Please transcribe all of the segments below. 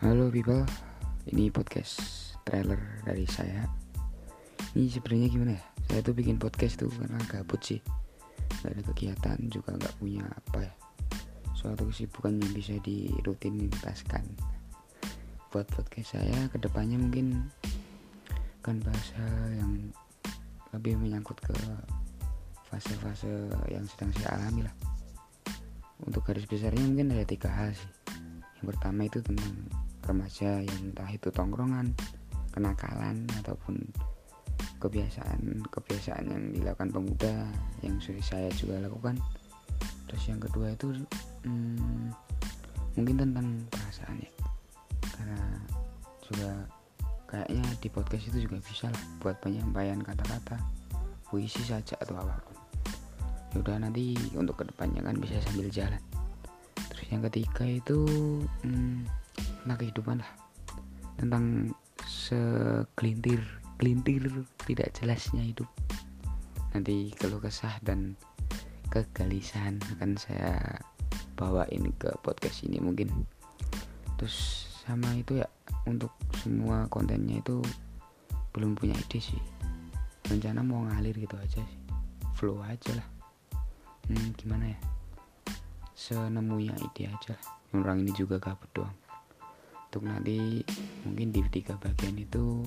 Halo people, ini podcast trailer dari saya. Ini sebenarnya gimana ya? Saya tuh bikin podcast tuh karena gabut sih, Gak ada kegiatan juga nggak punya apa ya. Suatu kesibukan yang bisa dirutinitaskan. Buat podcast saya ke depannya mungkin kan bahasa yang lebih menyangkut ke fase-fase yang sedang saya alami lah. Untuk garis besarnya mungkin ada tiga hal sih. Yang pertama itu tentang remaja yang entah itu tongkrongan kenakalan ataupun kebiasaan-kebiasaan yang dilakukan pemuda yang sudah saya juga lakukan. Terus yang kedua itu hmm, mungkin tentang perasaan ya karena juga kayaknya di podcast itu juga bisa lah buat penyampaian kata-kata puisi saja atau apa pun. Yaudah nanti untuk ke depannya kan bisa sambil jalan. Terus yang ketiga itu hmm, tentang kehidupan lah. Tentang segelintir gelintir tidak jelasnya hidup. Nanti kalau kesah dan kegelisahan akan saya bawain ke podcast ini mungkin. Terus sama itu ya untuk semua kontennya itu belum punya ide sih. Rencana mau ngalir gitu aja sih. Flow aja lah. Hmm, gimana ya? Senemunya ide aja lah. Orang ini juga gabut doang untuk nanti mungkin di tiga bagian itu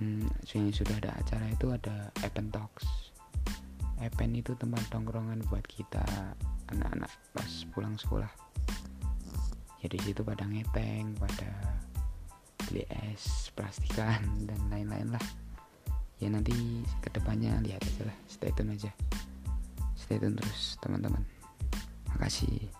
hmm, yang sudah ada acara itu ada event talks. Event itu tempat tongkrongan buat kita anak-anak pas pulang sekolah. Jadi ya situ pada ngeteng pada beli es plastikan dan lain-lain lah. Ya nanti ke depannya lihat aja lah stay tune aja. Stay tune terus teman-teman. Makasih